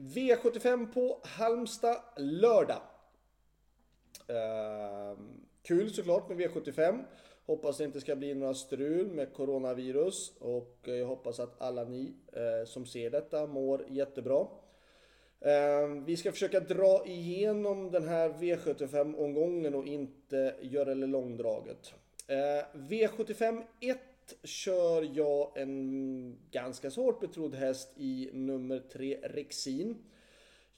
V75 på Halmstad lördag. Eh, kul såklart med V75. Hoppas det inte ska bli några strul med coronavirus och jag hoppas att alla ni eh, som ser detta mår jättebra. Eh, vi ska försöka dra igenom den här V75 omgången och inte göra det långdraget. Ehm, V75 1 kör jag en ganska så hårt betrodd häst i nummer 3 Rexin.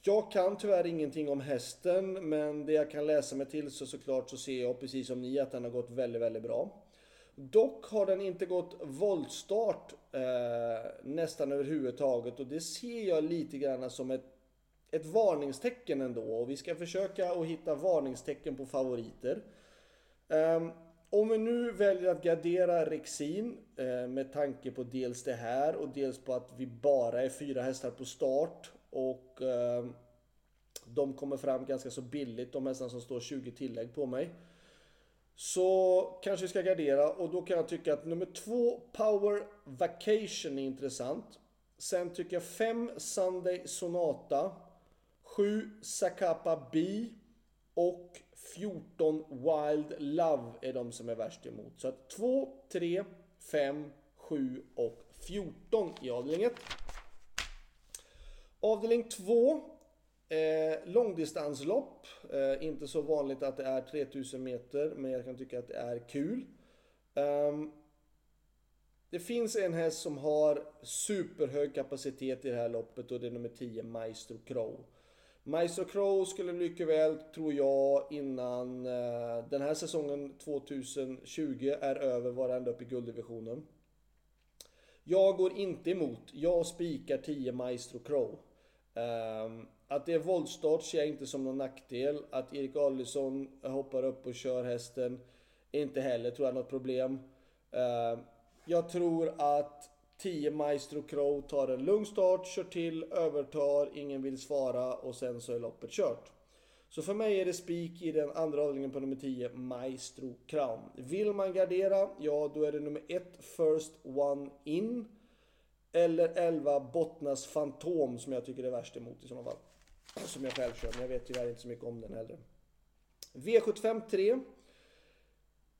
Jag kan tyvärr ingenting om hästen, men det jag kan läsa mig till så såklart så ser jag precis som ni att den har gått väldigt, väldigt bra. Dock har den inte gått voltstart eh, nästan överhuvudtaget och det ser jag lite grann som ett, ett varningstecken ändå. Och vi ska försöka att hitta varningstecken på favoriter. Um, om vi nu väljer att gardera Rexin eh, med tanke på dels det här och dels på att vi bara är fyra hästar på start och eh, de kommer fram ganska så billigt, de hästarna som står 20 tillägg på mig. Så kanske vi ska gardera och då kan jag tycka att nummer två Power Vacation är intressant. Sen tycker jag 5 Sunday Sonata, 7 Sakapa B och 14 Wild Love är de som är värst emot. Så att 2, 3, 5, 7 och 14 i avdelning 1. Avdelning 2. Eh, långdistanslopp. Eh, inte så vanligt att det är 3000 meter, men jag kan tycka att det är kul. Um, det finns en häst som har superhög kapacitet i det här loppet och det är nummer 10, Maestro Crow. Maestro Crow skulle mycket väl, tror jag, innan eh, den här säsongen 2020 är över, vara ända upp i gulddivisionen. Jag går inte emot. Jag spikar 10 Maestro Crow. Ehm, att det är våldstart ser jag inte som någon nackdel. Att Erik Adelsson hoppar upp och kör hästen är inte heller, tror jag, något problem. Ehm, jag tror att 10 Maestro Crow tar en lugn start, kör till, övertar, ingen vill svara och sen så är loppet kört. Så för mig är det spik i den andra avdelningen på nummer 10, Maestro Crown. Vill man gardera, ja då är det nummer 1, First One In. Eller 11, Bottnas Fantom som jag tycker är värst emot i sådana fall. Som jag själv kör, men jag vet tyvärr inte så mycket om den heller. V75 3.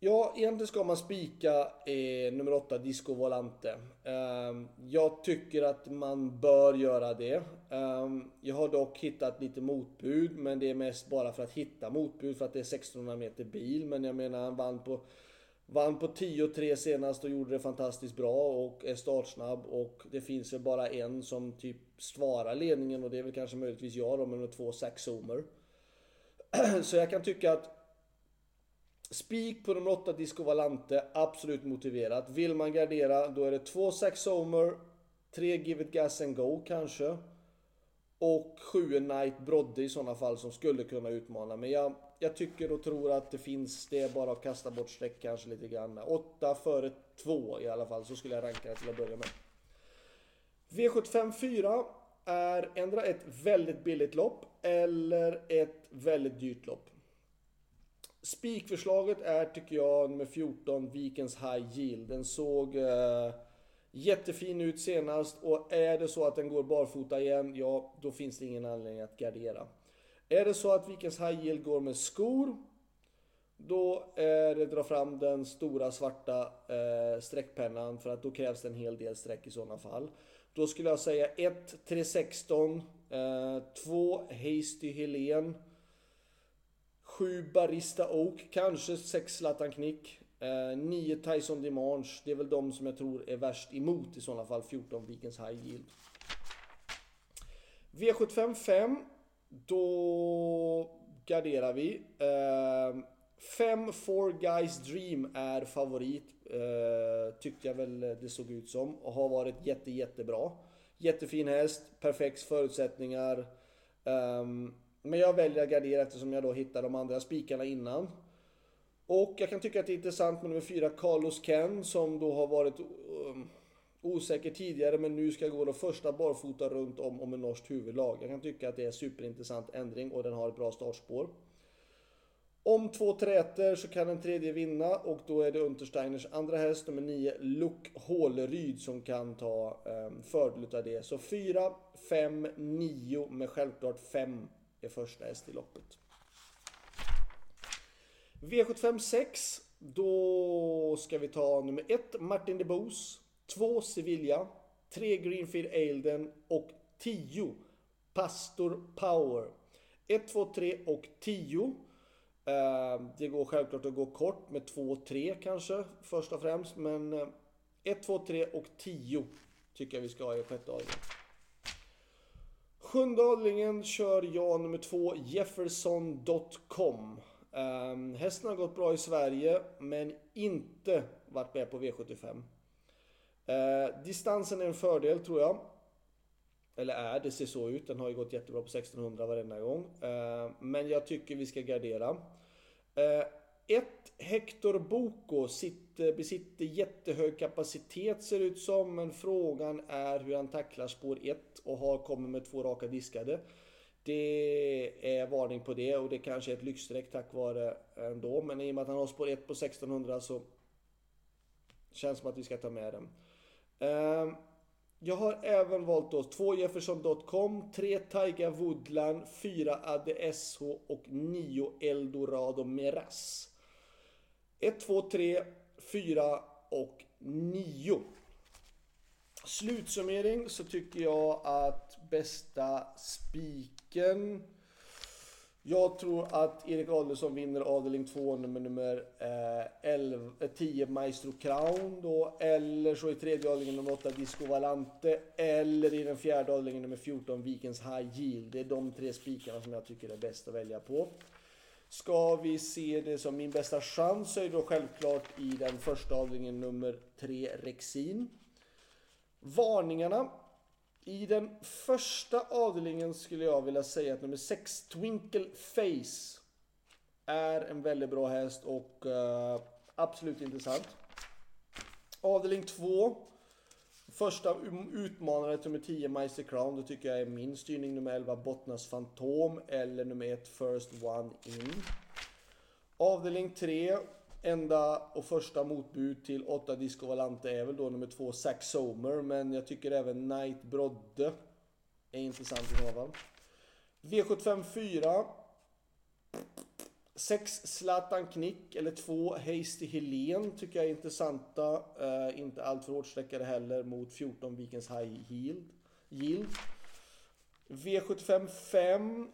Ja, egentligen ska man spika eh, nummer 8, Disco Volante. Eh, jag tycker att man bör göra det. Eh, jag har dock hittat lite motbud, men det är mest bara för att hitta motbud för att det är 1600 meter bil. Men jag menar, han vann på, vann på 10-3 senast och gjorde det fantastiskt bra och är startsnabb. Och det finns väl bara en som typ svarar ledningen och det är väl kanske möjligtvis jag då med nummer 2, Sax Zoomer. Så jag kan tycka att Spik på nummer 8 Disco Valante, absolut motiverat. Vill man gardera, då är det 2 6 Homer, 3 Give It Gas and Go kanske. Och 7 Night Brodde i sådana fall som skulle kunna utmana. Men jag, jag tycker och tror att det finns, det är bara att kasta bort streck kanske lite grann. 8 före 2 i alla fall, så skulle jag ranka det till att börja med. V75 4 är ändra ett väldigt billigt lopp eller ett väldigt dyrt lopp. Spikförslaget är, tycker jag, nummer 14, Vikens High Yield. Den såg eh, jättefin ut senast och är det så att den går barfota igen, ja, då finns det ingen anledning att gardera. Är det så att Vikens High Yield går med skor, då är det dra fram den stora svarta eh, streckpennan för att då krävs det en hel del streck i sådana fall. Då skulle jag säga 1 316, eh, 2 Hasty Helen 7 Barista Oak, kanske 6 Zlatan Knick. Eh, 9 Tyson Dimanche, det är väl de som jag tror är värst emot i sådana fall. 14 Vikens High Yield. V75 5. Då garderar vi. Eh, 5 Four Guys Dream är favorit. Eh, tyckte jag väl det såg ut som. Och har varit jätte jättebra. Jättefin häst, perfekt förutsättningar. Um, men jag väljer att gardera eftersom jag då hittar de andra spikarna innan. Och jag kan tycka att det är intressant med nummer 4, Carlos Ken, som då har varit um, osäker tidigare men nu ska gå då första barfota runt om om en norskt huvudlag. Jag kan tycka att det är en superintressant ändring och den har ett bra startspår. Om två träter så kan en tredje vinna och då är det Untersteiners andra häst, nummer 9, Luck Håleryd som kan ta um, fördel av det. Så 4, 5, 9 med självklart 5 är första häst i loppet. V75 6. Då ska vi ta nummer 1, Martin de Boos. 2, Sevilla. 3, Greenfield Ailden och 10, Pastor Power. 1, 2, 3 och 10. Eh, det går självklart att gå kort med 2 3 kanske först och främst. Men 1, 2, 3 och 10 tycker jag vi ska ha i sjätte avdelningen. Sjunde avdelningen kör jag nummer två, Jefferson.com. Um, ehm, hästen har gått bra i Sverige men inte varit med på V75. Uh, ehm, distansen är en fördel tror jag. Eller är, det ser så ut. Den har ju gått jättebra på 1600 varenda gång. Uh, men jag tycker vi ska gardera. Uh, ett Hector Boko sitter, besitter jättehög kapacitet ser det ut som. Men frågan är hur han tacklar spår 1 och har kommit med två raka diskade. Det är varning på det och det kanske är ett lyxstreck tack vare ändå. Men i och med att han har spår 1 på 1600 så känns det som att vi ska ta med den. Ehm, jag har även valt då 2 Jefferson.com, 3 Taiga Woodland, 4 ADSH och 9 Eldorado Meras. 1, 2, 3, 4 och 9. Slutsummering så tycker jag att bästa spiken jag tror att Erik Adelsson vinner avdelning 2 nummer, nummer eh, 11, 10 eh, Maestro Crown då. Eller så i tredje avdelningen nummer 8 Disco Valante. Eller i den fjärde avdelningen nummer 14 Vikens High Yield. Det är de tre spikarna som jag tycker är bäst att välja på. Ska vi se det som min bästa chans så är det då självklart i den första avdelningen nummer 3 Rexin. Varningarna i den första avdelningen skulle jag vilja säga att nummer 6, Twinkle Face, är en väldigt bra häst och uh, absolut intressant. Avdelning 2, första utmanare till nummer 10, Meister Crown, det tycker jag är min styrning. Nummer 11, Bottnas Fantom eller nummer 1, First One In. Avdelning 3, Enda och första motbud till 8 Disco Valante är väl då nummer 2 Zack Somer. Men jag tycker även Knight Brodde är intressant i sådana fall. V75 4. 6 Zlatan Knick eller 2 Hasty Helen tycker jag är intressanta. Uh, inte alltför hårt sträckade heller mot 14 Vikens High Yield. Yield. V75 5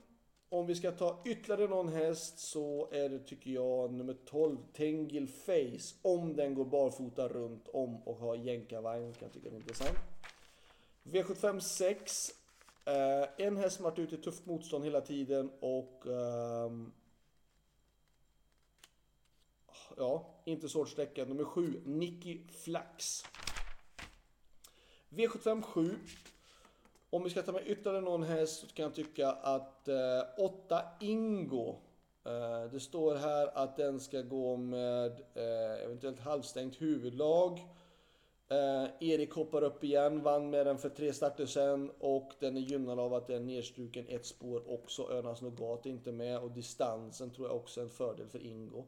om vi ska ta ytterligare någon häst så är det tycker jag nummer 12 Tengil Face. Om den går barfota runt om och har jänkarvagn kan jag tycka det är intressant. V75 6. Uh, en häst som varit ute i tufft motstånd hela tiden och eh, Ja, inte svårt sträcka. Nummer 7, Nicky Flax. V75 7. Om vi ska ta med ytterligare någon häst så kan jag tycka att eh, 8 Ingo. Eh, det står här att den ska gå med eh, eventuellt halvstängt huvudlag. Eh, Erik hoppar upp igen, vann med den för tre starter sen och den är gynnad av att den är nedstruken ett spår också. Önas Nogat är inte med och distansen tror jag också är en fördel för Ingo.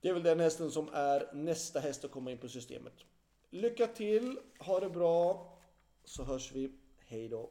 Det är väl den hästen som är nästa häst att komma in på systemet. Lycka till, ha det bra, så hörs vi Hej då!